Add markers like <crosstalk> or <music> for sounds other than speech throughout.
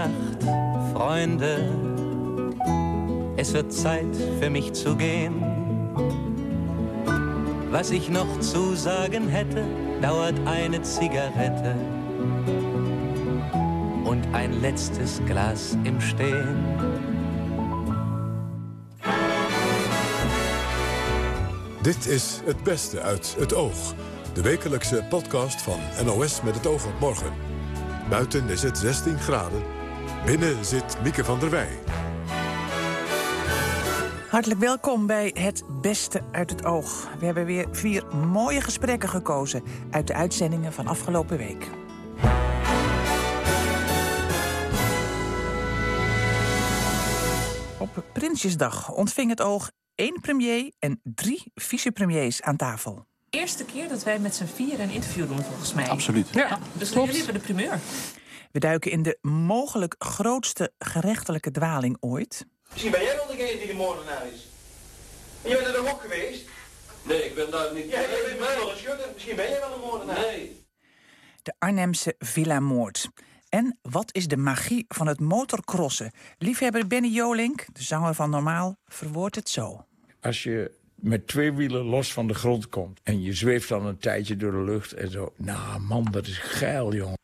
Nacht, Freunde. Es wird Zeit für mich zu gehen. Was ich noch zu sagen hätte, dauert eine Zigarette und ein letztes Glas im Stehen. Dit is Het Beste uit het Oog. De wekelijkse podcast van NOS met het oog op morgen. Buiten is het 16 graden. Binnen zit Mieke van der Wij. Hartelijk welkom bij Het Beste uit het Oog. We hebben weer vier mooie gesprekken gekozen... uit de uitzendingen van afgelopen week. Op Prinsjesdag ontving het oog één premier en drie vicepremiers aan tafel. Eerste keer dat wij met z'n vier een interview doen, volgens mij. Absoluut. Ja, dus jullie hebben de primeur. We duiken in de mogelijk grootste gerechtelijke dwaling ooit. Misschien ben jij wel degene die de moordenaar is. En je bent er ook geweest? Nee, ik ben daar niet. Ja, jij bent wel een schudder. Misschien ben jij wel een moordenaar. Nee. De Arnhemse Villa-moord. En wat is de magie van het motorcrossen? Liefhebber Benny Jolink, de zanger van Normaal, verwoordt het zo. Als je met twee wielen los van de grond komt... en je zweeft dan een tijdje door de lucht en zo... nou man, dat is geil, jongen.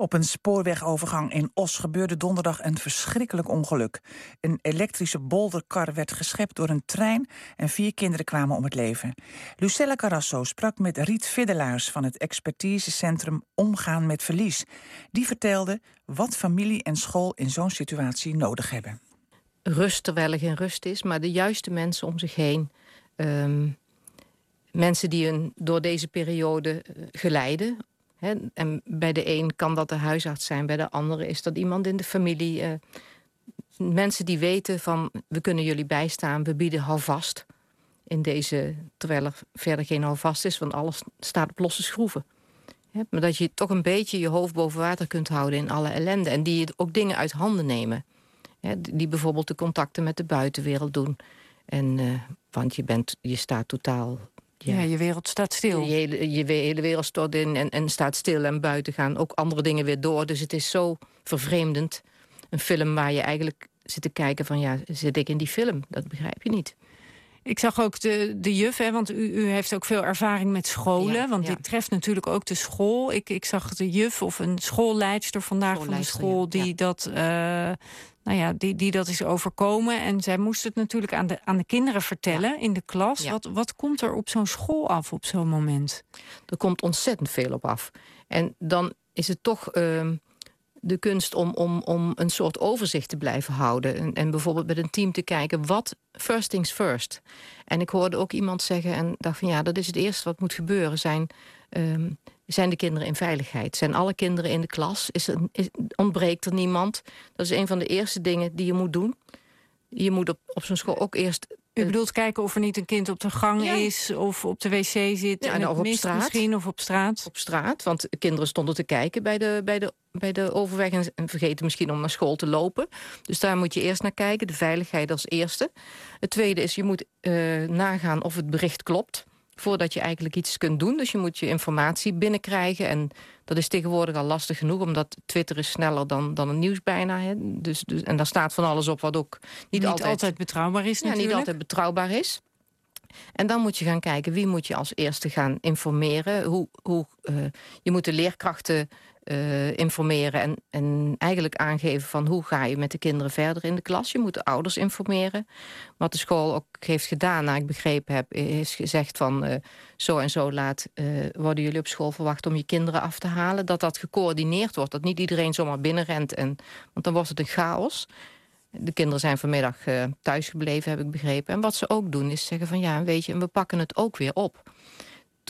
Op een spoorwegovergang in Os gebeurde donderdag een verschrikkelijk ongeluk. Een elektrische bolderkar werd geschept door een trein... en vier kinderen kwamen om het leven. Lucella Carrasso sprak met Riet Viddelaars... van het expertisecentrum Omgaan met Verlies. Die vertelde wat familie en school in zo'n situatie nodig hebben. Rust terwijl er geen rust is, maar de juiste mensen om zich heen... Ehm, mensen die een door deze periode eh, en bij de een kan dat de huisarts zijn, bij de andere is dat iemand in de familie. Uh, mensen die weten van we kunnen jullie bijstaan, we bieden houvast in deze, terwijl er verder geen houvast is, want alles staat op losse schroeven. maar dat je toch een beetje je hoofd boven water kunt houden in alle ellende. En die ook dingen uit handen nemen. die bijvoorbeeld de contacten met de buitenwereld doen. En, uh, want je, bent, je staat totaal ja. je wereld staat stil. Je hele, je hele wereld stort in en, en staat stil en buiten gaan ook andere dingen weer door. Dus het is zo vervreemdend. Een film waar je eigenlijk zit te kijken van ja, zit ik in die film? Dat begrijp je niet. Ik zag ook de, de juf, hè, want u, u heeft ook veel ervaring met scholen. want dit treft natuurlijk ook de school. Ik, ik zag de juf of een schoolleidster vandaag van de school... die dat uh, nou ja, die, die dat is overkomen. En zij moest het natuurlijk aan de, aan de kinderen vertellen in de klas. Wat, wat komt er op zo'n school af op zo'n moment? Er komt ontzettend veel op af. En dan is het toch uh, de kunst om, om, om een soort overzicht te blijven houden. En, en, bijvoorbeeld met een team te kijken, wat first things first. En ik hoorde ook iemand zeggen en dacht van ja, dat is het eerste wat moet gebeuren. Zijn um, zijn de kinderen in veiligheid? Zijn alle kinderen in de klas? Is er, ontbreekt er niemand? Dat is een van de eerste dingen die je moet doen. Je moet op, op zo'n school ook eerst... U bedoelt kijken of er niet een kind op de gang is... of op de wc zit, ja, en of op straat. misschien, of op straat. Op straat, want kinderen stonden te kijken bij de, bij de, bij de overweg... en vergeten misschien om naar school te lopen. Dus daar moet je eerst naar kijken, de veiligheid als eerste. Het tweede is, je moet uh, nagaan of het bericht klopt voordat je eigenlijk iets kunt doen. Dus je moet je informatie binnenkrijgen. En dat is tegenwoordig al lastig genoeg, omdat Twitter is sneller dan, dan een nieuws bijna. Hè. Dus, dus, en daar staat van alles op wat ook niet, niet altijd, betrouwbaar is ja, niet altijd betrouwbaar is. En dan moet je gaan kijken wie moet je als eerste gaan informeren. Hoe, hoe, uh, je moet de leerkrachten uh, informeren en, en eigenlijk aangeven van hoe ga je met de kinderen verder in de klas. Je moet de ouders informeren. Wat de school ook heeft gedaan, naar ik begrepen heb, is gezegd van uh, zo en zo laat uh, worden jullie op school verwacht om je kinderen af te halen. Dat dat gecoördineerd wordt, dat niet iedereen zomaar binnenrent. En, want dan wordt het een chaos. De kinderen zijn vanmiddag thuis gebleven, heb ik begrepen. En wat ze ook doen is zeggen van ja, weet je, we pakken het ook weer op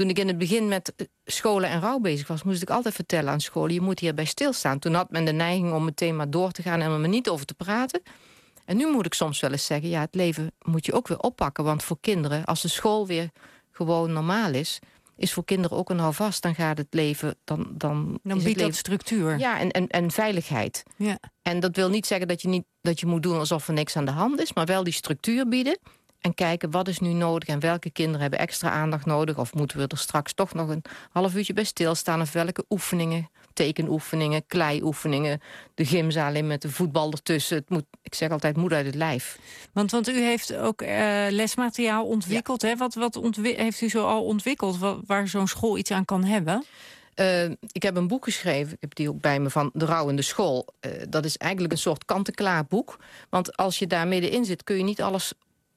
toen ik in het begin met eh, scholen en rouw bezig was... moest ik altijd vertellen aan scholen, je moet hierbij stilstaan. Toen had men de neiging om meteen maar door te gaan... en er niet over te praten. En nu moet ik soms wel eens zeggen... ja, het leven moet je ook weer oppakken. Want voor kinderen, als de school weer gewoon normaal is... is voor kinderen ook een houvast. Dan gaat het leven... Dan, dan, dan biedt leven... dat structuur. Ja, en, en, en veiligheid. Ja. En dat wil niet zeggen dat je, niet, dat je moet doen alsof er niks aan de hand is... maar wel die structuur bieden... En kijken wat is nu nodig en welke kinderen hebben extra aandacht nodig. Of moeten we er straks toch nog een half uurtje bij stilstaan. Of welke oefeningen tekenoefeningen, kleioefeningen, de gymzaal in met de voetbal ertussen. Het moet, ik zeg altijd, moet uit het lijf. Want, want u heeft ook uh, lesmateriaal ontwikkeld. Hè? Wat, wat heeft u zo al ontwikkeld waar zo'n school iets aan kan hebben? Uh, ik heb een boek geschreven, ik heb die ook bij me, van De Rouwende School. Uh, dat is eigenlijk een soort kant-en-klaar boek. Want als je daar middenin zit, kun je niet alles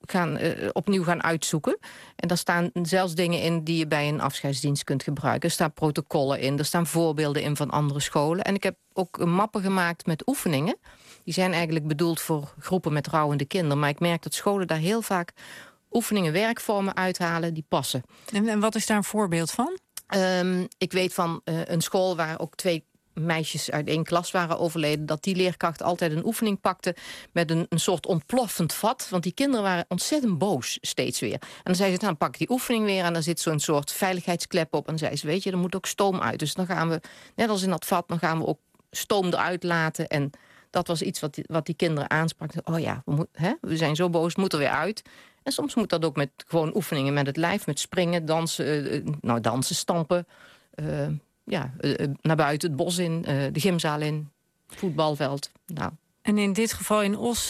gaan, uh, opnieuw gaan uitzoeken. En daar staan zelfs dingen in die je bij een afscheidsdienst kunt gebruiken. Er staan protocollen in, er staan voorbeelden in van andere scholen. En ik heb ook mappen gemaakt met oefeningen. Die zijn eigenlijk bedoeld voor groepen met rouwende kinderen. Maar ik merk dat scholen daar heel vaak oefeningen, werkvormen uithalen die passen. En, en wat is daar een voorbeeld van? Um, ik weet van uh, een school waar ook twee meisjes uit één klas waren overleden... dat die leerkracht altijd een oefening pakte met een, een soort ontploffend vat. Want die kinderen waren ontzettend boos steeds weer. En dan zei ze, nou, dan pak die oefening weer... en dan zit zo'n soort veiligheidsklep op. En zei ze, weet je, er moet ook stoom uit. Dus dan gaan we, net als in dat vat, dan gaan we ook stoom eruit laten... en dat was iets wat die, wat die kinderen aansprak. Oh ja, we, hè, we zijn zo boos, moet er weer uit. En soms moet dat ook met gewoon oefeningen met het lijf, met springen, dansen, uh, nou dansen, stampen. Uh, ja, uh, naar buiten, het bos in, de gymzaal in, voetbalveld. Nou. En in dit geval in Os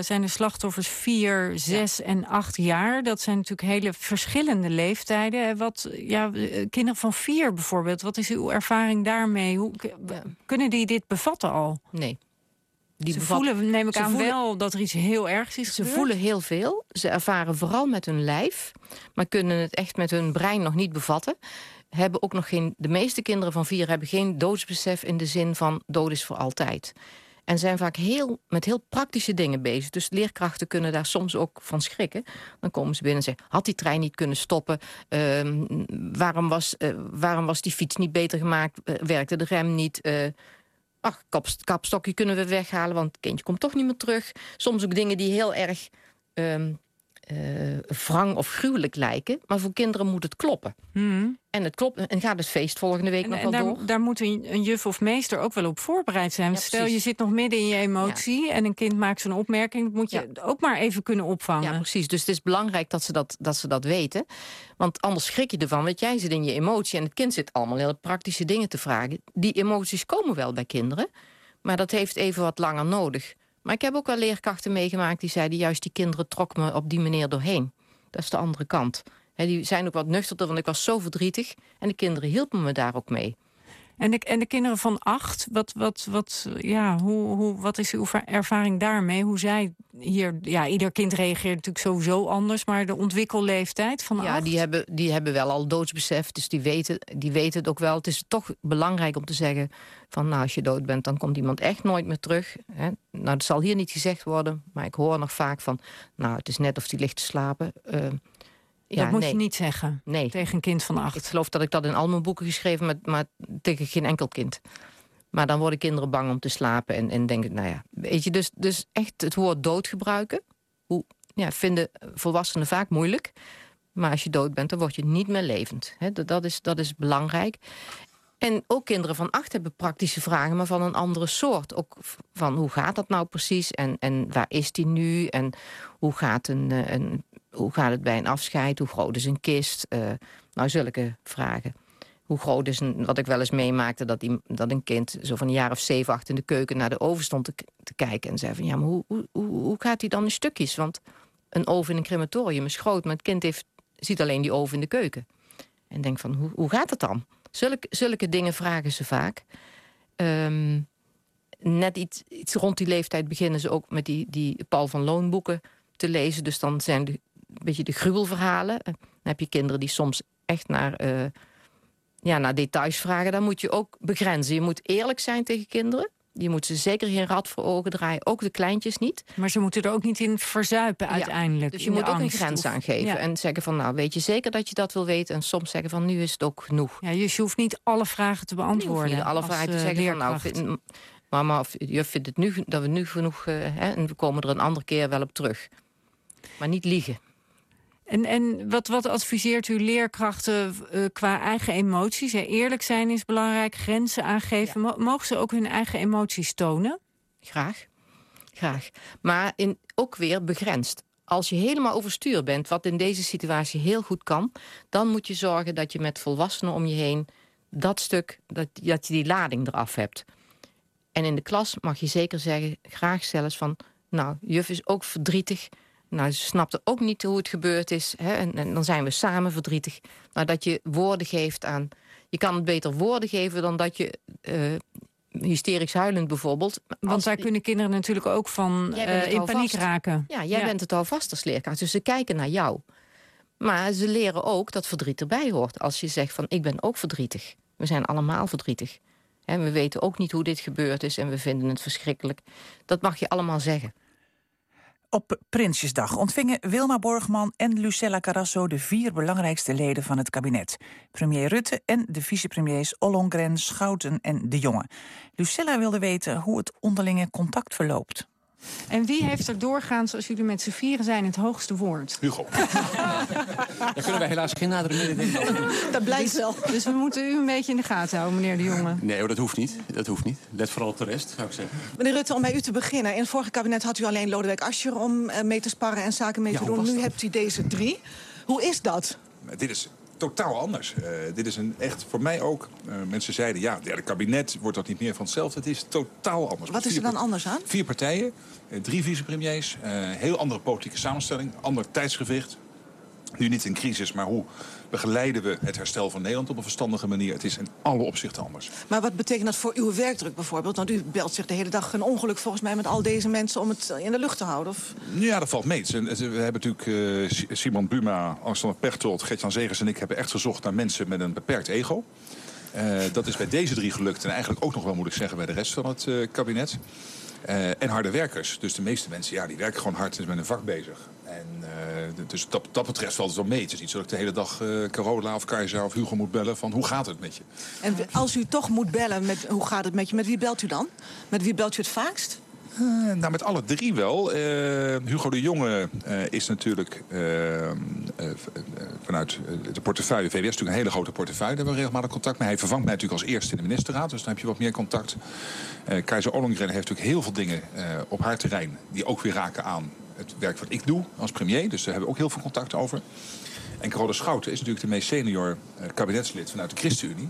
zijn de slachtoffers 4, 6 ja. en 8 jaar. Dat zijn natuurlijk hele verschillende leeftijden. Wat, ja, kinderen van 4 bijvoorbeeld, wat is uw ervaring daarmee? Hoe, kunnen die dit bevatten al? Nee. Die ze voelen, neem ik aan, voelen, wel dat er iets heel ergs is Ze voelen heel veel. Ze ervaren vooral met hun lijf. Maar kunnen het echt met hun brein nog niet bevatten. Hebben ook nog geen, de meeste kinderen van vier hebben geen doodsbesef... in de zin van dood is voor altijd. En zijn vaak heel, met heel praktische dingen bezig. Dus leerkrachten kunnen daar soms ook van schrikken. Dan komen ze binnen en zeggen... had die trein niet kunnen stoppen? Uh, waarom, was, uh, waarom was die fiets niet beter gemaakt? Uh, werkte de rem niet? Uh, ach, kap, kapstokje kunnen we weghalen, want het kindje komt toch niet meer terug. Soms ook dingen die heel erg uh, wrang of gruwelijk lijken. Maar voor kinderen moet het kloppen. Mm. En het klopt en gaat het feest volgende week en, nog wel daar, door. Daar moet een, een, juf of meester ook wel op voorbereid zijn. Ja, Stel, precies. je zit nog midden in je emotie... Ja. en een kind maakt zo'n opmerking... dat moet je Ja. ook maar even kunnen opvangen. Ja, precies. Dus het is belangrijk dat ze dat, dat ze dat weten. Want anders schrik je ervan. Want jij zit in je emotie en het kind zit allemaal hele praktische dingen te vragen. Die emoties komen wel bij kinderen. Maar dat heeft even wat langer nodig. Maar ik heb ook wel leerkrachten meegemaakt die zeiden... juist die kinderen trok me op die manier doorheen. Dat is de andere kant. He, die zijn ook wat nuchterder, want ik was zo verdrietig. En de kinderen hielpen me daar ook mee. En de, en de kinderen van acht, wat, wat, wat, ja, hoe, hoe, wat is uw ervaring daarmee? Hoe zij hier, ja, ieder kind reageert natuurlijk sowieso anders, maar de ontwikkelleeftijd van Ja, acht? die hebben, die hebben wel al doodsbesef, dus die weten, die weten het ook wel. Het is toch belangrijk om te zeggen van nou, als je dood bent, dan komt iemand echt nooit meer terug. Hè? Nou, dat zal hier niet gezegd worden, maar ik hoor nog vaak van nou, het is net of die ligt te slapen. Uh, dat ja, moet nee. je niet zeggen Nee. tegen een kind van Ik acht. geloof dat ik dat in al mijn boeken geschreven heb, maar tegen geen enkel kind. Maar dan worden kinderen bang om te slapen en, en denken, nou ja, weet je, dus, dus echt het woord dood gebruiken. Hoe, ja, vinden volwassenen vaak moeilijk. Maar als je dood bent, dan word je niet meer levend. Dat, dat, is, dat is belangrijk. En ook kinderen van acht hebben praktische vragen, maar van een andere soort. Ook van hoe gaat dat nou precies en, en waar is die nu? En hoe gaat, een, eh, een, hoe gaat het bij een afscheid? Hoe groot is een kist? Uh, nou, zulke vragen. Hoe groot is een, wat ik wel eens meemaakte, dat, die, dat een kind zo van een jaar of zeven, acht in de keuken naar de oven stond te, te kijken. En zei van ja, maar hoe, hoe, hoe gaat die dan in stukjes? Want een oven in een crematorium is groot, maar het kind heeft, ziet alleen die oven in de keuken. En denk van, hoe, hoe gaat het dan? Zulke, zulke dingen vragen ze vaak. Um, net iets, iets rond die leeftijd beginnen ze ook met die, die Paul van Loon boeken te lezen. Dus dan zijn de, een beetje de gruwelverhalen. Dan heb je kinderen die soms echt naar, uh, ja, naar details vragen. Dan moet je ook begrenzen. Je moet eerlijk zijn tegen kinderen. Je moet ze zeker geen rad voor ogen draaien. Ook de kleintjes niet. Maar ze moeten er ook niet in verzuipen uiteindelijk. Ja, dus je moet ook een grens of, aangeven. Ja. En zeggen van, nou, weet je zeker dat je dat wil weten? En soms zeggen van, nu is het ook genoeg. Ja, dus je hoeft niet alle vragen te beantwoorden. Niet alle vragen te uh, zeggen leerkracht. van, nou, vind, mama of je vindt het nu, dat we nu genoeg... Uh, hè, en we komen er een andere keer wel op terug. Maar niet liegen. En, en wat, wat adviseert u leerkrachten uh, qua eigen emoties? Ja, eerlijk zijn is belangrijk, grenzen aangeven. Ja. Mogen ze ook hun eigen emoties tonen? Graag. Graag. Maar in, ook weer begrensd. Als je helemaal overstuur bent, wat in deze situatie heel goed kan... dan moet je zorgen dat je met volwassenen om je heen dat stuk, dat, dat je die lading eraf hebt. En in de klas mag je zeker zeggen, graag zelfs van... nou, juf is ook verdrietig. Nou, ze snapte ook niet hoe het gebeurd is. Hè? En, en, dan zijn we samen verdrietig. Maar dat je woorden geeft aan... Je kan het beter woorden geven dan dat je... Uh, hysterisch huilend bijvoorbeeld. Want daar kunnen kinderen natuurlijk ook van uh, in paniek raken. Ja, jij bent het al vast als leerkracht. Dus ze kijken naar jou. Maar ze leren ook dat verdriet erbij hoort. Als je zegt van ik ben ook verdrietig. We zijn allemaal verdrietig. En we weten ook niet hoe dit gebeurd is en we vinden het verschrikkelijk. Dat mag je allemaal zeggen. Op Prinsjesdag ontvingen Wilma Borgman en Lucella Carrasso... de vier belangrijkste leden van het kabinet. Premier Rutte en de vicepremiers Ollongren, Schouten en De Jonge. Lucella wilde weten hoe het onderlinge contact verloopt. En wie heeft er doorgaans, als jullie met z'n vieren zijn, het hoogste woord? Hugo. <laughs> Daar kunnen wij helaas geen nadere mededeling Dat blijkt wel. Dus we moeten u een beetje in de gaten houden, meneer de Jonge. Nee dat hoeft niet. Dat hoeft niet. Let vooral op de rest, zou ik zeggen. Meneer Rutte, om bij u te beginnen. In het vorige kabinet had u alleen Lodewijk Asscher om eh, mee te sparren en zaken mee te doen. Nu hebt u deze drie. Hoe is dat? Dit is totaal anders. Uh, dit is een echt, voor mij ook, uh, mensen zeiden... ja, derde kabinet, wordt dat niet meer van hetzelfde? Het is totaal anders. Wat is er dan anders aan? Vier partijen, uh, drie vicepremiers, heel andere politieke samenstelling... ander tijdsgewicht. Nu niet in crisis, maar hoe begeleiden we het herstel van Nederland op een verstandige manier. Het is in alle opzichten anders. Maar wat betekent dat voor uw werkdruk bijvoorbeeld? Want u belt zich de hele dag een ongeluk volgens mij met al deze mensen om het in de lucht te houden. Of? Ja, dat valt mee. We hebben natuurlijk uh, Simon Buma, Alexander Pechtold, Gertjan Zegers en ik hebben echt gezocht naar mensen met een beperkt ego. Uh, dat is bij deze drie gelukt en eigenlijk ook nog wel moet ik zeggen bij de rest van het uh, kabinet. Uh, en harde werkers. Dus de meeste mensen ja, die werken gewoon hard en zijn met een vak bezig. En, uh, dus dat, dat betreft valt het wel mee. Het is niet zo dat ik de hele dag uh, Carola of Keizer of Hugo moet bellen van hoe gaat het met je. En als u toch moet bellen met hoe gaat het met je, met wie belt u dan? Met wie belt u het vaakst? Uh, nou, met alle drie wel. Uh, Hugo de Jonge uh, is natuurlijk vanuit de portefeuille... VWS natuurlijk een hele grote portefeuille. Daar hebben we regelmatig contact mee. Hij vervangt mij natuurlijk als eerste in de ministerraad. Dus dan heb je wat meer contact. Keizer Ollongren heeft natuurlijk heel veel dingen op haar terrein... die ook weer raken aan het werk wat ik doe als premier. Dus daar hebben we ook heel veel contact over. En Carole Schouten is natuurlijk de meest senior kabinetslid vanuit de ChristenUnie.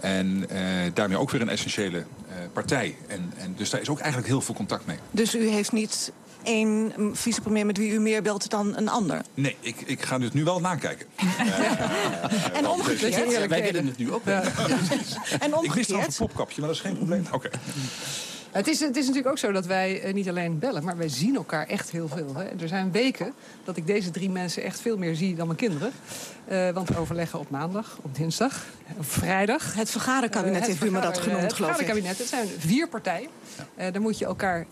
En uh, daarmee ook weer een essentiële uh, partij. En, en dus daar is ook eigenlijk heel veel contact mee. Dus u heeft niet één vicepremier met wie u meer belt dan een ander? Nee, ik, ik ga het nu wel nakijken. <laughs> en omgekeerd? Wij willen het nu ook. Ja. <laughs> en omgekeerd? Ik wist al een popkapje, maar dat is geen probleem. Oké. Okay. Het is, het is natuurlijk ook zo dat wij uh, niet alleen bellen, maar wij zien elkaar echt heel veel. Hè. Er zijn weken dat ik deze drie mensen echt veel meer zie dan mijn kinderen. Uh, want we overleggen op maandag, op dinsdag, op vrijdag. Het vergaderkabinet uh, heeft u me dat genoemd, geloof ik. Het vergaderkabinet, het zijn vier partijen. Ja. dan moet je elkaar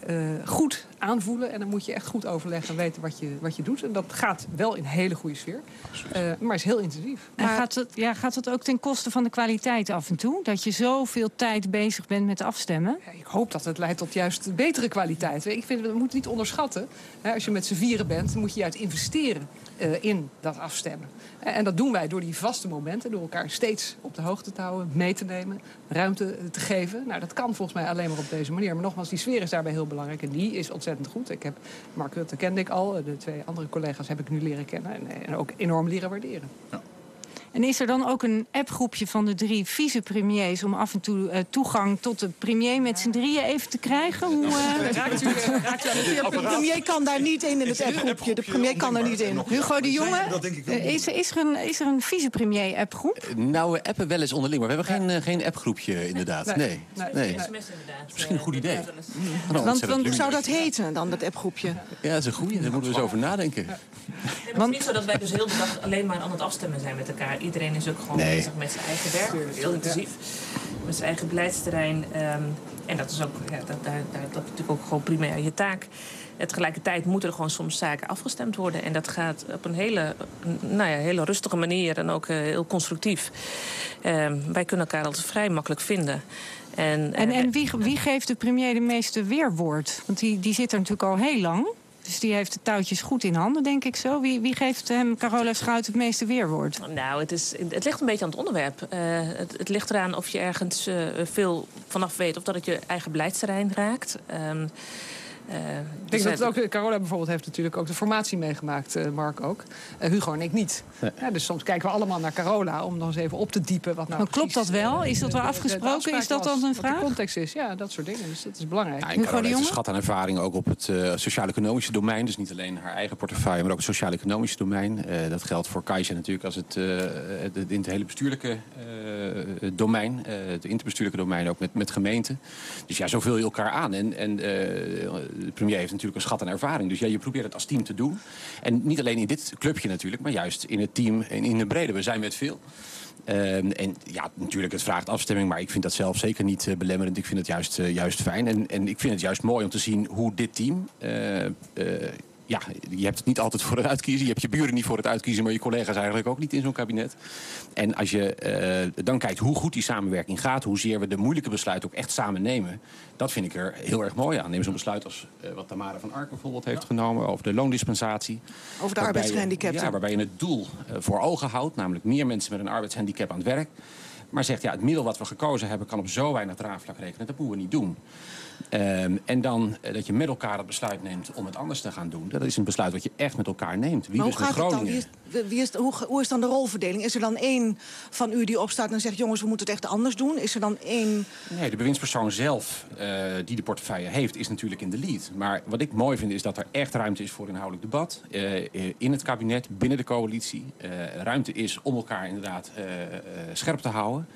goed aanvoelen en dan moet je echt goed overleggen en weten wat je, wat je doet. En dat gaat wel in een hele goede sfeer, maar is heel intensief. Maar gaat het, ja, gaat het ook ten koste van de kwaliteit af en toe? Dat je zoveel tijd bezig bent met afstemmen? Ja, ik hoop dat het leidt tot juist betere kwaliteit. Ik vind, we moeten niet onderschatten. Als je met z'n vieren bent, moet je juist investeren in dat afstemmen. En dat doen wij door die vaste momenten, door elkaar steeds op de hoogte te houden, mee te nemen, ruimte te geven. Nou, dat kan volgens mij alleen maar op deze manier. Maar nogmaals, die sfeer is daarbij heel belangrijk en die is ontzettend goed. Ik heb Mark Rutte kende ik al, de twee andere collega's heb ik nu leren kennen en, en ook enorm leren waarderen. Ja. En is er dan ook een appgroepje van de drie vicepremiers... om af en toe uh, toegang tot de premier met z'n drieën even te krijgen? Hoe, uh... raakt u, raakt u aan de, premier kan daar niet in, in het appgroepje. De premier kan er niet in. Hugo de Jonge, uh, is, is, er een, is er een vicepremier-appgroep? Nou, we appen wel eens onderling, maar we hebben geen, geen appgroepje inderdaad. Nee. nee. nee. nee. Misschien een goed idee. Want, want hoe zou dat heten, dan, dat appgroepje? Ja, dat is een goede. Daar moeten we eens over nadenken. het is niet zo dat wij dus heel de dag alleen maar aan het afstemmen zijn met elkaar iedereen is ook gewoon nee. bezig met zijn eigen werk. Heel intensief. Met zijn eigen beleidsterrein. Um, en dat is ook, ja, dat, daar, daar, dat is natuurlijk ook gewoon primair je taak. En tegelijkertijd moeten er gewoon soms zaken afgestemd worden. En dat gaat op een hele, nou ja, hele rustige manier en ook uh, heel constructief. Um, wij kunnen elkaar altijd vrij makkelijk vinden. En, en, en wie, wie geeft de premier de meeste weerwoord? Want die, die zit er natuurlijk al heel lang. Dus die heeft de touwtjes goed in handen, denk ik zo. Wie, wie geeft hem, Carola Schuit, het meeste weerwoord? Nou, het, is, het ligt een beetje aan het onderwerp. Uh, het, ligt eraan of je ergens uh, veel vanaf weet... of dat het je eigen beleidsterrein raakt. Uh, ik denk dat ook, Carola bijvoorbeeld heeft natuurlijk ook de formatie meegemaakt, uh, Mark ook. Uh, Hugo en ik niet. Ja, dus soms kijken we allemaal naar Carola om nog eens even op te diepen. Wat nou maar klopt dat wel? Is dat wel afgesproken? is dat dan een vraag? Wat de context is, ja, dat soort dingen. Dus dat is belangrijk. Ja, Hugo heeft een schat aan ervaring ook op het sociaal-economische domein. Dus niet alleen haar eigen portefeuille, maar ook het sociaal-economische domein. dat geldt voor Kajsa natuurlijk als het, in het hele bestuurlijke domein. het interbestuurlijke domein ook met, met gemeenten. Dus ja, zo vul je elkaar aan. En, en de premier heeft natuurlijk een schat aan ervaring. Dus ja, je probeert het als team te doen. En niet alleen in dit clubje natuurlijk, maar juist in het team en in de brede. We zijn met veel. Ehm, en ja, natuurlijk, het vraagt afstemming, maar ik vind dat zelf zeker niet uh, belemmerend. Ik vind het juist, uh, juist fijn. En, en ik vind het juist mooi om te zien hoe dit team uh, ja, je hebt het niet altijd voor het uitkiezen. Je hebt je buren niet voor het uitkiezen, maar je collega's eigenlijk ook niet in zo'n kabinet. En als je uh, dan kijkt hoe goed die samenwerking gaat, hoezeer we de moeilijke besluiten ook echt samen nemen, dat vind ik er heel erg mooi aan. Neem zo'n besluit als uh, wat Tamara van Arken bijvoorbeeld heeft genomen over de loondispensatie. Over de arbeidsgehandicapten. Ja, waarbij je het doel uh, voor ogen houdt, namelijk meer mensen met een arbeidshandicap aan het werk. Maar zegt, ja, het middel wat we gekozen hebben kan op zo weinig draagvlak rekenen. Dat moeten we niet doen. Um, en dan uh, dat je met elkaar het besluit neemt om het anders te gaan doen. Dat is een besluit wat je echt met elkaar neemt. Wie maar dus hoe gaat Groningen? het dan? Wie is, wie is, hoe, hoe, is dan de rolverdeling? Is er dan één van u die opstaat en zegt... jongens, we moeten het echt anders doen? Is er dan één... Nee, de bewindspersoon zelf uh, die de portefeuille heeft... is natuurlijk in de lead. Maar wat ik mooi vind is dat er echt ruimte is voor inhoudelijk debat. Uh, in het kabinet, binnen de coalitie. ruimte is om elkaar inderdaad scherp te houden.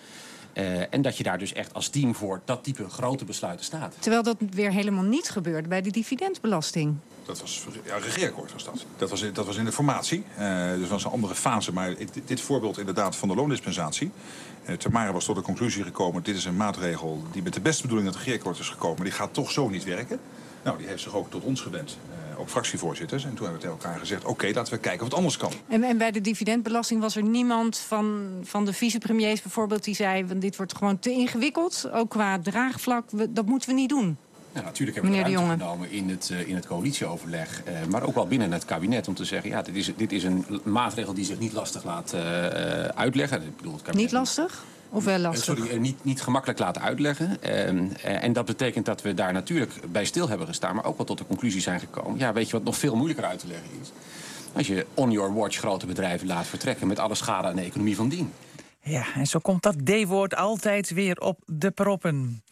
Uh, en dat je daar dus echt als team voor dat type grote besluiten staat. Terwijl dat weer helemaal niet gebeurde bij de dividendbelasting. Dat was ja, regeerakkoord was dat. Dat was, dat was in de formatie. Uh, dus dat was een andere fase. Maar ik, dit voorbeeld inderdaad van de loondispensatie. Uh, Tamara was tot de conclusie gekomen... dit is een maatregel die met de beste bedoeling uit het regeerakkoord is gekomen... maar die gaat toch zo niet werken. Nou, die heeft zich ook tot ons gewend ook fractievoorzitters. En toen hebben we tegen elkaar gezegd, oké, okay, laten we kijken of het anders kan. En, en, bij de dividendbelasting was er niemand van, van de vicepremiers bijvoorbeeld... die zei, dit wordt gewoon te ingewikkeld, ook qua draagvlak, we, dat moeten we niet doen. Ja, natuurlijk hebben we ruimte genomen in het, uh, in het coalitieoverleg. Uh, maar ook wel binnen het kabinet om te zeggen... ja, dit is, dit is een maatregel die zich niet lastig laat uh, uitleggen. Ik bedoel, het kabinet niet lastig? Of wel lastig? Sorry, niet, niet gemakkelijk laten uitleggen. en dat betekent dat we daar natuurlijk bij stil hebben gestaan... maar ook wel tot de conclusie zijn gekomen. Ja, weet je wat nog veel moeilijker uit te leggen is? Als je on your watch grote bedrijven laat vertrekken... met alle schade aan de economie van dien. Ja, en zo komt dat D-woord altijd weer op de proppen.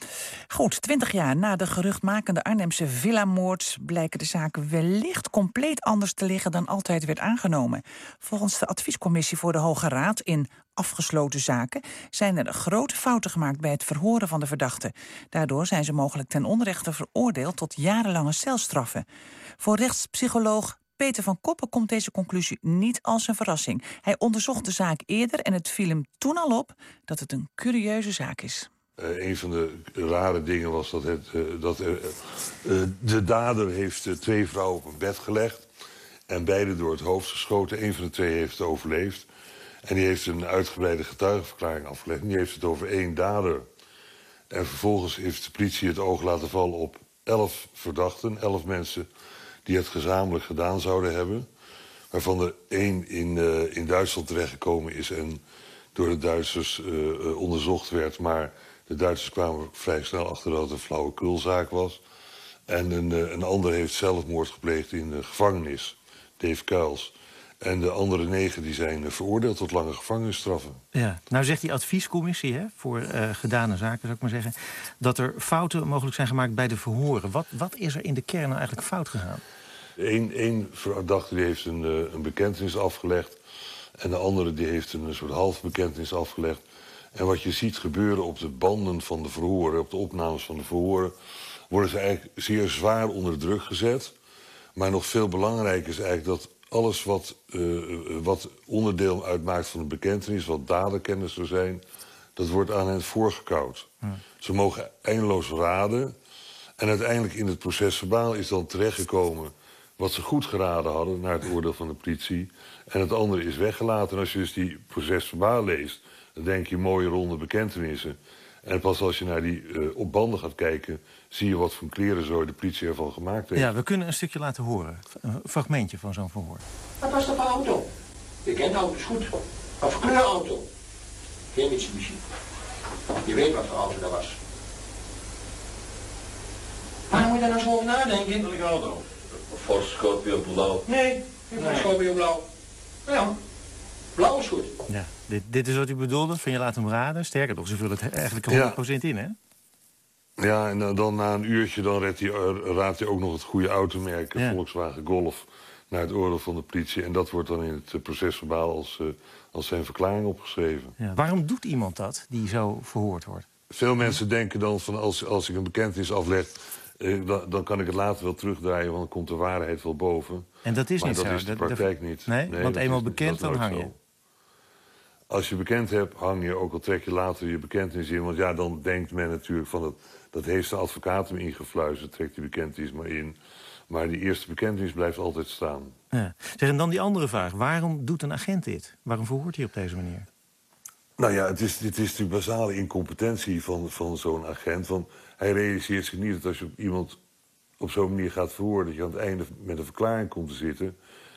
Goed, twintig jaar na de geruchtmakende Arnhemse villamoord... blijken de zaken wellicht compleet anders te liggen dan altijd werd aangenomen. Volgens de adviescommissie voor de Hoge Raad in afgesloten zaken... zijn er grote fouten gemaakt bij het verhoren van de verdachten. Daardoor zijn ze mogelijk ten onrechte veroordeeld tot jarenlange celstraffen. Voor rechtspsycholoog Peter van Koppen komt deze conclusie niet als een verrassing. Hij onderzocht de zaak eerder en het viel hem toen al op dat het een curieuze zaak is. Uh, een van de rare dingen was dat, het, uh, dat uh, de dader heeft twee vrouwen op een bed gelegd... en beide door het hoofd geschoten. Een van de twee heeft overleefd. En die heeft een uitgebreide getuigenverklaring afgelegd. Die heeft het over één dader. En vervolgens heeft de politie het oog laten vallen op elf verdachten, elf mensen die het gezamenlijk gedaan zouden hebben. Waarvan er één in, uh, in Duitsland terechtgekomen is en door de Duitsers uh, onderzocht werd. Maar de Duitsers kwamen vrij snel achter dat het een flauwekulzaak was. En een, een ander heeft zelfmoord gepleegd in de gevangenis, Dave Kuils. En de andere negen die zijn veroordeeld tot lange gevangenisstraffen. Ja, nou zegt die adviescommissie hè, voor uh, gedane zaken, zou ik maar zeggen... dat er fouten mogelijk zijn gemaakt bij de verhoren. Wat, wat is er in de kern nou eigenlijk fout gegaan? Eén verdachte die heeft een, uh, een bekentenis afgelegd... en de andere die heeft een soort half bekentenis afgelegd. En wat je ziet gebeuren op de banden van de verhoren... op de opnames van de verhoren... worden ze eigenlijk zeer zwaar onder druk gezet... Maar nog veel belangrijker is eigenlijk dat alles wat, uh, wat onderdeel uitmaakt van de bekentenis... wat daderkennis zou zijn, dat wordt aan hen voorgekoud. Ja. Ze mogen eindeloos raden. En uiteindelijk in het proces verbaal is dan terechtgekomen... wat ze goed geraden hadden, naar het oordeel van de politie. En het andere is weggelaten. En als je dus die proces verbaal leest... dan denk je mooie ronde bekentenissen. En pas als je naar die uh, op banden gaat kijken... zie je wat voor kleren zo de politie ervan gemaakt heeft. Ja, we kunnen een stukje laten horen. Een fragmentje van zo'n verhoor. Wat was dat voor auto? Je kent auto's goed. Wat voor kleurauto? Geen Mitsubishi. Je weet wat voor auto dat was. Waarom moet je daar nou zo over nadenken? Welke auto? Ford Scorpio Blauw. Nee, nee. Scorpio Blauw. Nou ja, blauw is goed. Ja, dit, dit is wat u bedoelde, van je laat hem raden. Sterker nog, ze vullen het eigenlijk 100% in, hè? Ja, en dan na een uurtje dan raadt hij, raadt hij ook nog het goede automerk, Volkswagen Golf, naar het oordeel van de politie. En dat wordt dan in het procesverbaal als, als zijn verklaring opgeschreven. Ja. Waarom doet iemand dat, die zo verhoord wordt? Veel mensen denken dan van als, als ik een bekentenis afleg... Eh, dan, dan, kan ik het later wel terugdraaien, want dan komt de waarheid wel boven. En dat is maar niet dat zo? is de praktijk niet. Nee, want eenmaal bekend, dan hang je. Als je bekend hebt, hang je, ook al trek je later je bekentenis in. Want ja, dan denkt men natuurlijk van... dat, dat heeft de advocaat hem ingefluisterd, trekt die bekentenis maar in. Maar die eerste bekentenis blijft altijd staan. Ja. Zeg, en dan die andere vraag. Waarom doet een agent dit? Waarom verhoort hij op deze manier? Nou ja, het is, het is natuurlijk basale incompetentie van, van zo'n agent. Want hij realiseert zich niet dat als je iemand op zo'n manier gaat verhoren... dat je aan het einde met een verklaring komt te zitten...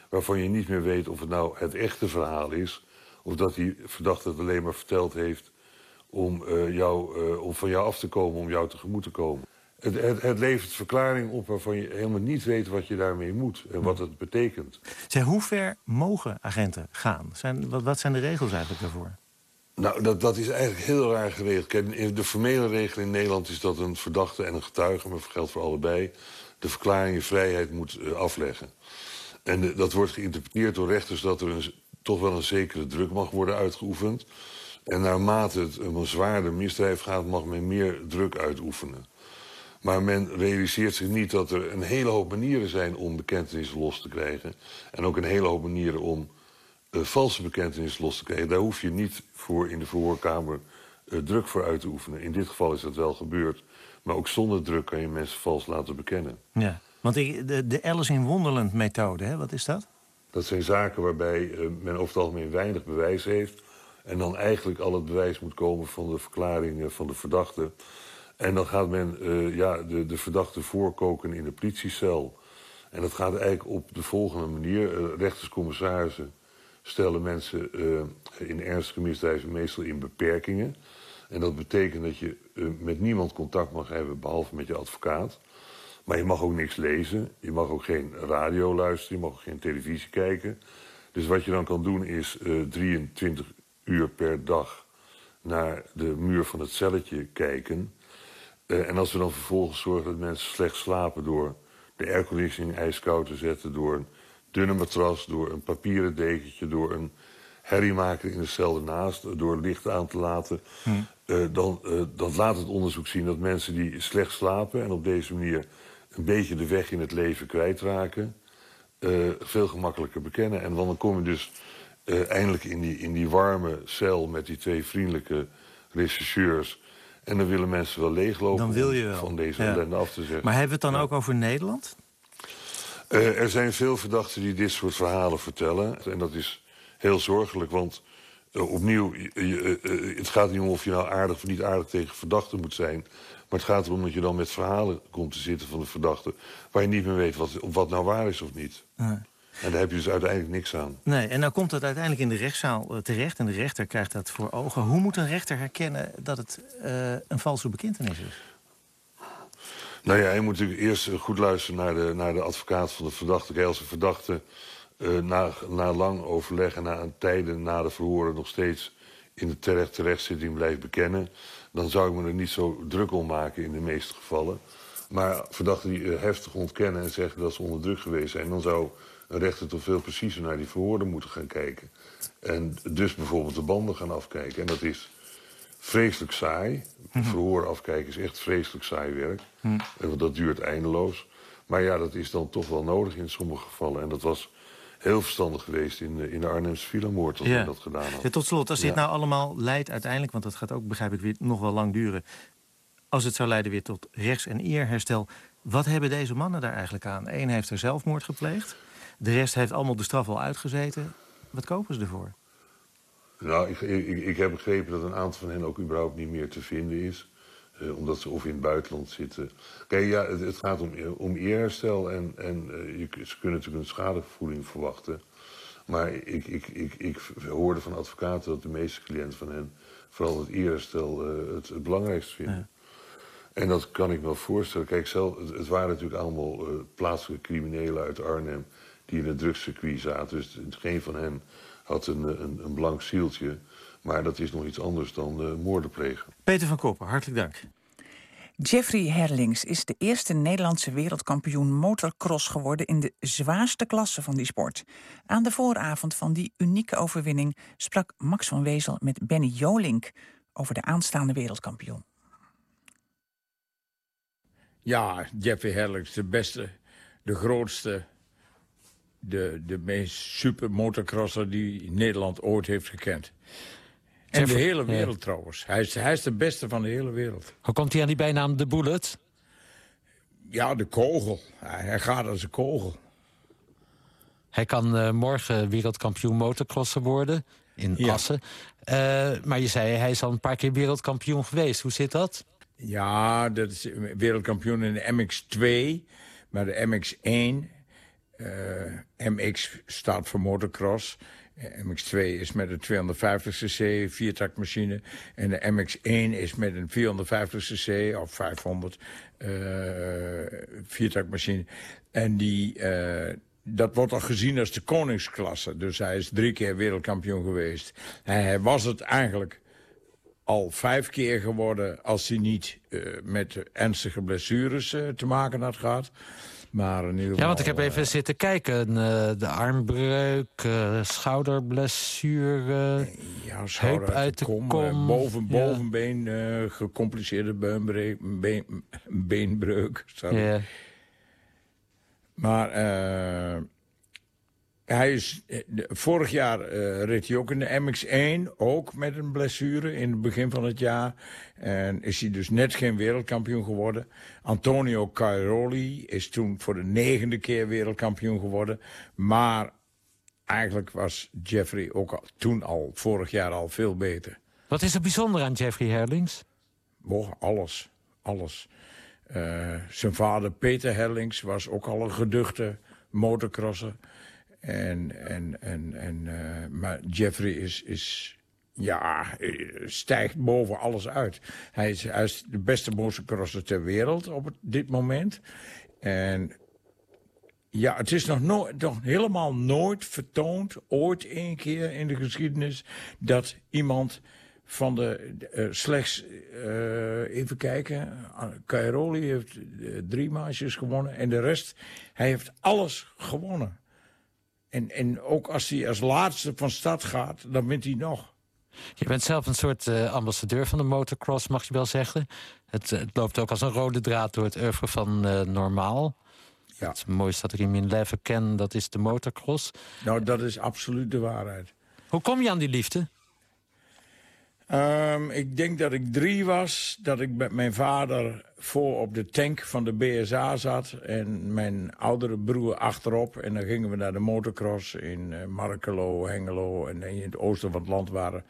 waarvan je niet meer weet of het nou het echte verhaal is... of dat die verdachte het alleen maar verteld heeft om, uh, jou, uh, om van jou af te komen, om jou tegemoet te komen. Het, het, het, levert verklaring op waarvan je helemaal niet weet wat je daarmee moet en wat het betekent. Zeg, hoe ver mogen agenten gaan? Zijn, wat zijn de regels eigenlijk daarvoor? Nou, dat, dat is eigenlijk heel raar geregeld. De formele regel in Nederland is dat een verdachte en een getuige... maar dat geldt voor allebei, de verklaring in vrijheid moet uh, afleggen. En uh, dat wordt geïnterpreteerd door rechters... dat er een, toch wel een zekere druk mag worden uitgeoefend. En naarmate het om een zwaarder misdrijf gaat... mag men meer druk uitoefenen. Maar men realiseert zich niet dat er een hele hoop manieren zijn... om bekentenissen los te krijgen. En ook een hele hoop manieren om uh, valse bekentenissen los te krijgen. Daar hoef je niet voor in de verhoorkamer uh, druk voor uit te oefenen. In dit geval is dat wel gebeurd. Maar ook zonder druk kan je mensen vals laten bekennen. Ja, want de, de Alice in Wonderland methode, hè, wat is dat? Dat zijn zaken waarbij uh, men over het algemeen weinig bewijs heeft... en dan eigenlijk al het bewijs moet komen van de verklaring van de verdachte. En dan gaat men ja, de, de verdachte voorkoken in de politiecel. En dat gaat eigenlijk op de volgende manier. Uh, rechters, commissarissen stellen mensen uh, in ernstige misdrijven meestal in beperkingen. En dat betekent dat je uh, met niemand contact mag hebben, behalve met je advocaat. Maar je mag ook niks lezen, je mag ook geen radio luisteren, je mag ook geen televisie kijken. Dus wat je dan kan doen is uh, 23 uur per dag naar de muur van het celletje kijken. En als we dan vervolgens zorgen dat mensen slecht slapen door de airconditioning ijskoud te zetten, door dunne matras, door een papieren dekentje, door een herriemaker in de cel ernaast, door licht aan te laten, hm. uh, dan, uh, dan laat het onderzoek zien dat mensen die slecht slapen en op deze manier een beetje de weg in het leven kwijtraken, uh, veel gemakkelijker bekennen. En dan kom je dus eindelijk in die, in die warme cel met die twee vriendelijke rechercheurs. En dan willen mensen wel leeglopen dan wil je wel. van deze ja. ellende af te zeggen. Maar hebben we het dan ja. ook over Nederland? Uh, er zijn veel verdachten die dit soort verhalen vertellen. En dat is heel zorgelijk, want uh, opnieuw, je, uh, het gaat niet om of je nou aardig of niet aardig tegen verdachten moet zijn. Maar het gaat erom dat je dan met verhalen komt te zitten van de verdachte... waar je niet meer weet wat, wat nou waar is of niet. En daar heb je dus uiteindelijk niks aan. Nee, en nou komt dat uiteindelijk in de rechtszaal terecht... en de rechter krijgt dat voor ogen. Hoe moet een rechter herkennen dat het een valse bekentenis is? Nou ja, je moet natuurlijk eerst goed luisteren naar de, naar de advocaat van de verdachte. Kijk, als een verdachte uh, na, lang overleg en na tijden na de verhoren... nog steeds in de terecht, terechtzitting blijft bekennen... dan zou ik me er niet zo druk om maken in de meeste gevallen. Maar verdachten die uh, heftig ontkennen en zeggen dat ze onder druk geweest zijn... dan zou een rechter toch veel preciezer naar die verhoorden moeten gaan kijken. En dus bijvoorbeeld de banden gaan afkijken. En dat is vreselijk saai. Verhoor afkijken is echt vreselijk saai werk. Mm. Want dat duurt eindeloos. Maar ja, dat is dan toch wel nodig in sommige gevallen. En dat was heel verstandig geweest in de, in de Arnhemse filamoord als ja. dat gedaan had. Ja, tot slot, als ja. dit nou allemaal leidt uiteindelijk... want dat gaat ook, begrijp ik, weer nog wel lang duren... als het zou leiden weer tot rechts- en eerherstel... wat hebben deze mannen daar eigenlijk aan? Eén heeft er zelfmoord gepleegd. De rest heeft allemaal de straf al uitgezeten. Wat kopen ze ervoor? Nou, ik, ik, ik, heb begrepen dat een aantal van hen ook überhaupt niet meer te vinden is. Uh, omdat ze of in het buitenland zitten. Kijk, ja, het, het gaat om, om eerherstel en, en uh, je, ze kunnen natuurlijk een schadevergoeding verwachten. Maar ik, ik, ik, ik hoorde van advocaten dat de meeste cliënten van hen vooral het eerherstel uh, het, het belangrijkste vinden. En dat kan ik me wel voorstellen. Kijk, zelf, het, waren natuurlijk allemaal plaatselijke criminelen uit Arnhem... die in het drugscircuit zaten. Dus geen van hen had een, een, een blank zieltje. Maar dat is nog iets anders dan uh, moorden plegen. Peter van Koppen, hartelijk dank. Jeffrey Herlings is de eerste Nederlandse wereldkampioen motocross geworden in de zwaarste klasse van die sport. Aan de vooravond van die unieke overwinning sprak Max van Wezel met Benny Jolink over de aanstaande wereldkampioen. Ja, Jeffrey Herlings, de beste, de grootste, de, de meest super motocrosser die Nederland ooit heeft gekend. En de hele wereld trouwens. Hij is, hij is de beste van de hele wereld. Hoe komt hij aan die bijnaam de Bullet? Ja, de kogel. Hij gaat als een kogel. Hij kan uh, morgen wereldkampioen motocrosser worden in ja. Assen. Uh, maar je zei, hij is al een paar keer wereldkampioen geweest. Hoe zit dat? Ja, dat is wereldkampioen in de MX2. Maar de MX1, uh, MX staat voor motocross... MX2 is met een 250cc viertaktmachine. En de MX1 is met een 450cc of 500 uh, viertaktmachine. En die, dat wordt al gezien als de koningsklasse. Dus hij is drie keer wereldkampioen geweest. Hij was het eigenlijk al vijf keer geworden... als hij niet met ernstige blessures te maken had gehad. Maar in ieder Ja, want ik heb even zitten kijken. Uh, de armbreuk, uh, schouderblessure, ja, schouder heup uit de kom. kom. boven, bovenbeen, ja. gecompliceerde beenbreuk, been, beenbreuk. Sorry. Ja. Maar hij is, eh, vorig jaar uh, reed hij ook in de MX1, ook met een blessure in het begin van het jaar. En is hij dus net geen wereldkampioen geworden. Antonio Cairoli is toen voor de negende keer wereldkampioen geworden. Maar eigenlijk was Jeffrey ook al, toen al, vorig jaar al veel beter. Wat is er bijzonder aan Jeffrey Herlings? Oh, alles, alles. Uh, zijn vader Peter Herlings was ook al een geduchte motocrosser. En, en, en, en, uh, maar Jeffrey is, is, ja, stijgt boven alles uit. Hij is, hij de beste motocrosser ter wereld op dit moment. En ja, het is nog, nooit, nog helemaal nooit vertoond, ooit één keer in de geschiedenis... dat iemand van de uh, slechts, even kijken, Cairoli heeft drie maasjes gewonnen... en de rest, hij heeft alles gewonnen. En, en ook als hij als laatste van stad gaat, dan wint hij nog. Je bent zelf een soort uh, ambassadeur van de motocross, mag je wel zeggen. Het, het, loopt ook als een rode draad door het oeuvre van uh, Normaal. Ja. Het mooiste dat ik in mijn leven ken, dat is de motocross. Nou, dat is absoluut de waarheid. Hoe kom je aan die liefde? Um, ik denk dat ik drie was, dat ik met mijn vader voor op de tank van de BSA zat... en mijn oudere broer achterop. En dan gingen we naar de motocross in uh, Markelo, Hengelo... en in het oosten van het land waren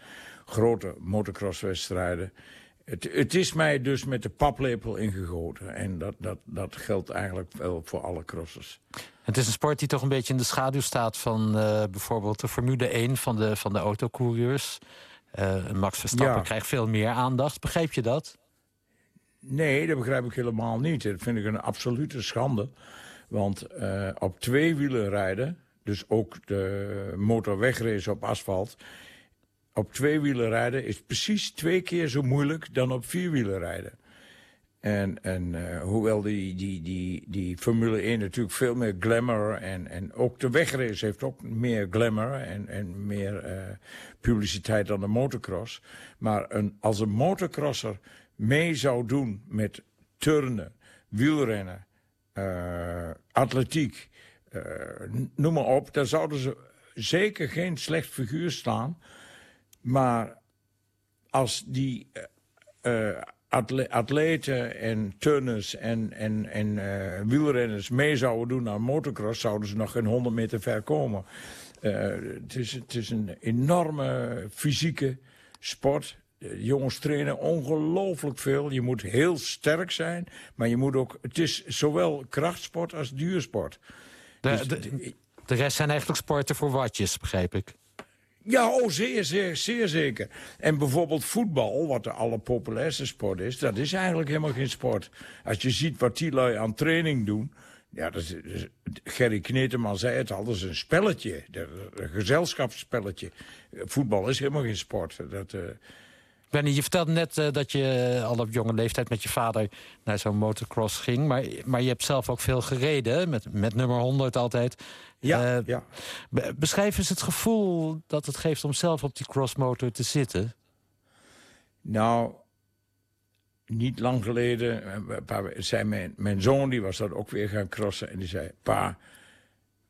grote motocrosswedstrijden. Het, het is mij dus met de paplepel ingegoten. En dat, dat, dat geldt eigenlijk wel voor alle crossers. Het is een sport die toch een beetje in de schaduw staat... van uh, bijvoorbeeld de Formule 1 van de, van de autocoureurs... Uh, Max Verstappen ja. krijgt veel meer aandacht. Begrijp je dat? Nee, dat begrijp ik helemaal niet. Dat vind ik een absolute schande. Want uh, op twee wielen rijden, dus ook de motorwegrace op asfalt... op twee wielen rijden is precies twee keer zo moeilijk dan op vier wielen rijden. En, en uh, hoewel die, die, die, die Formule 1 natuurlijk veel meer glamour... en, en ook de wegrace heeft ook meer glamour en, en meer uh, publiciteit dan de motocross. Maar een, als een motocrosser mee zou doen met turnen, wielrennen, uh, atletiek... noem maar op, dan zouden ze zeker geen slecht figuur staan. Maar als die atleten en turners en, en, en uh, wielrenners mee zouden doen aan motocross... zouden ze nog geen 100 meter ver komen. Uh, het, is, het is een enorme fysieke sport. De jongens trainen ongelooflijk veel. Je moet heel sterk zijn, maar je moet ook... Het is zowel krachtsport als duursport. De, dus, de, de rest zijn eigenlijk sporten voor watjes, begrijp ik. Ja, oh, zeer, zeer, zeer zeker. En bijvoorbeeld voetbal, wat de allerpopulairste sport is... dat is eigenlijk helemaal geen sport. Als je ziet wat die lui aan training doen... Ja, dat is, Gerry Kneteman zei het al, dat is een spelletje. Een gezelschapsspelletje. Voetbal is helemaal geen sport. Dat, uh... Benny, je vertelde net uh, dat je al op jonge leeftijd met je vader naar zo'n motocross ging. Maar, maar je hebt zelf ook veel gereden, met, met nummer 100 altijd. Ja, uh, ja. Beschrijf eens het gevoel dat het geeft om zelf op die crossmotor te zitten. Nou, niet lang geleden zei mijn, mijn zoon, die was dat ook weer gaan crossen. En die zei, pa,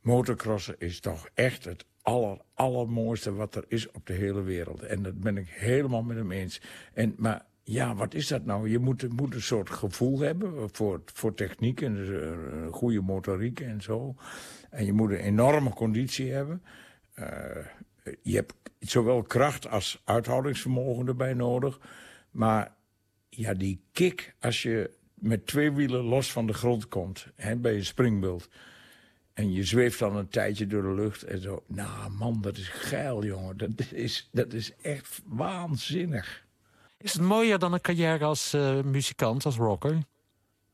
motocrossen is toch echt het aller, allermooiste wat er is op de hele wereld. En dat ben ik helemaal met hem eens. En, maar ja, wat is dat nou? Je moet, moet een soort gevoel hebben voor, voor techniek en dus een goede motoriek en zo. En je moet een enorme conditie hebben. Uh, je hebt zowel kracht als uithoudingsvermogen erbij nodig. Maar ja, die kick als je met twee wielen los van de grond komt hè, bij een springbeeld. En je zweeft dan een tijdje door de lucht en zo. Nou man, dat is geil jongen. Dat is, dat is echt waanzinnig. Is het mooier dan een carrière als uh, muzikant, als rocker?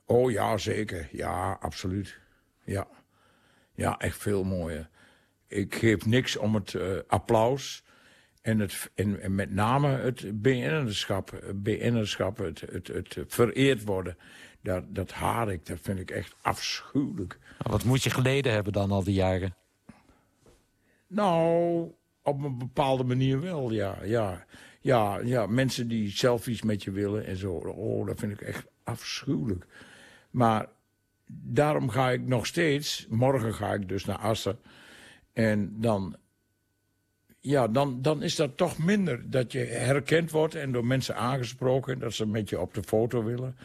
Oh ja, zeker. Ja, absoluut. Ja, ja echt veel mooier. Ik geef niks om het uh, applaus. En, het, en, met name het BN'erschap, BN'erschap het, het, het vereerd worden. Dat, dat haat ik, dat vind ik echt afschuwelijk. Wat moet je geleden hebben dan al die jaren? Nou, op een bepaalde manier wel, ja. Ja, ja, ja mensen die selfies met je willen en zo. Oh, dat vind ik echt afschuwelijk. Maar daarom ga ik nog steeds... Morgen ga ik dus naar Assen. En dan ja, dan, dan is dat toch minder. Dat je herkend wordt en door mensen aangesproken... dat ze met je op de foto willen.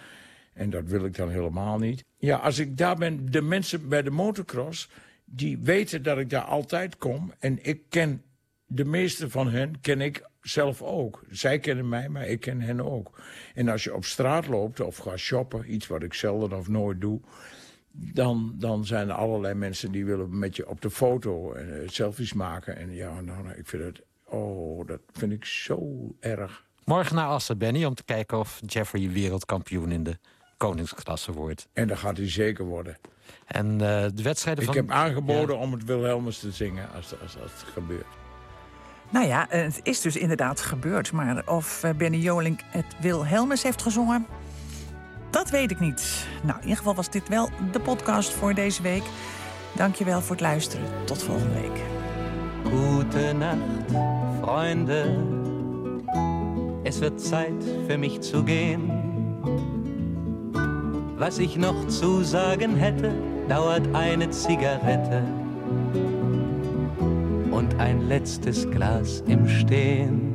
En dat wil ik dan helemaal niet. Ja, als ik daar ben, de mensen bij de motocross... die weten dat ik daar altijd kom. En ik ken de meeste van hen, ken ik zelf ook. Zij kennen mij, maar ik ken hen ook. En als je op straat loopt of gaat shoppen... iets wat ik zelden of nooit doe dan, dan zijn er allerlei mensen die willen met je op de foto en uh, selfies maken. En ja, nou, nou, ik vind het, oh, dat vind ik zo erg. Morgen naar Assen, Benny, om te kijken of Jeffrey wereldkampioen in de koningsklasse wordt. En dat gaat hij zeker worden. En uh, de wedstrijden ik van... Ik heb aangeboden om het Wilhelmus te zingen als, als, als het gebeurt. Nou ja, het is dus inderdaad gebeurd. Maar of eh, Benny Jolink het Wilhelmus heeft gezongen... Dat weet ik niet. Nou, in ieder geval was dit wel de podcast voor deze week. Dankjewel voor het luisteren. Tot volgende week. Gute Nacht, Freunde. Es wird Zeit für mich zu gehen. Was ich noch zu sagen hätte, dauert eine Zigarette und ein letztes Glas im Stehen.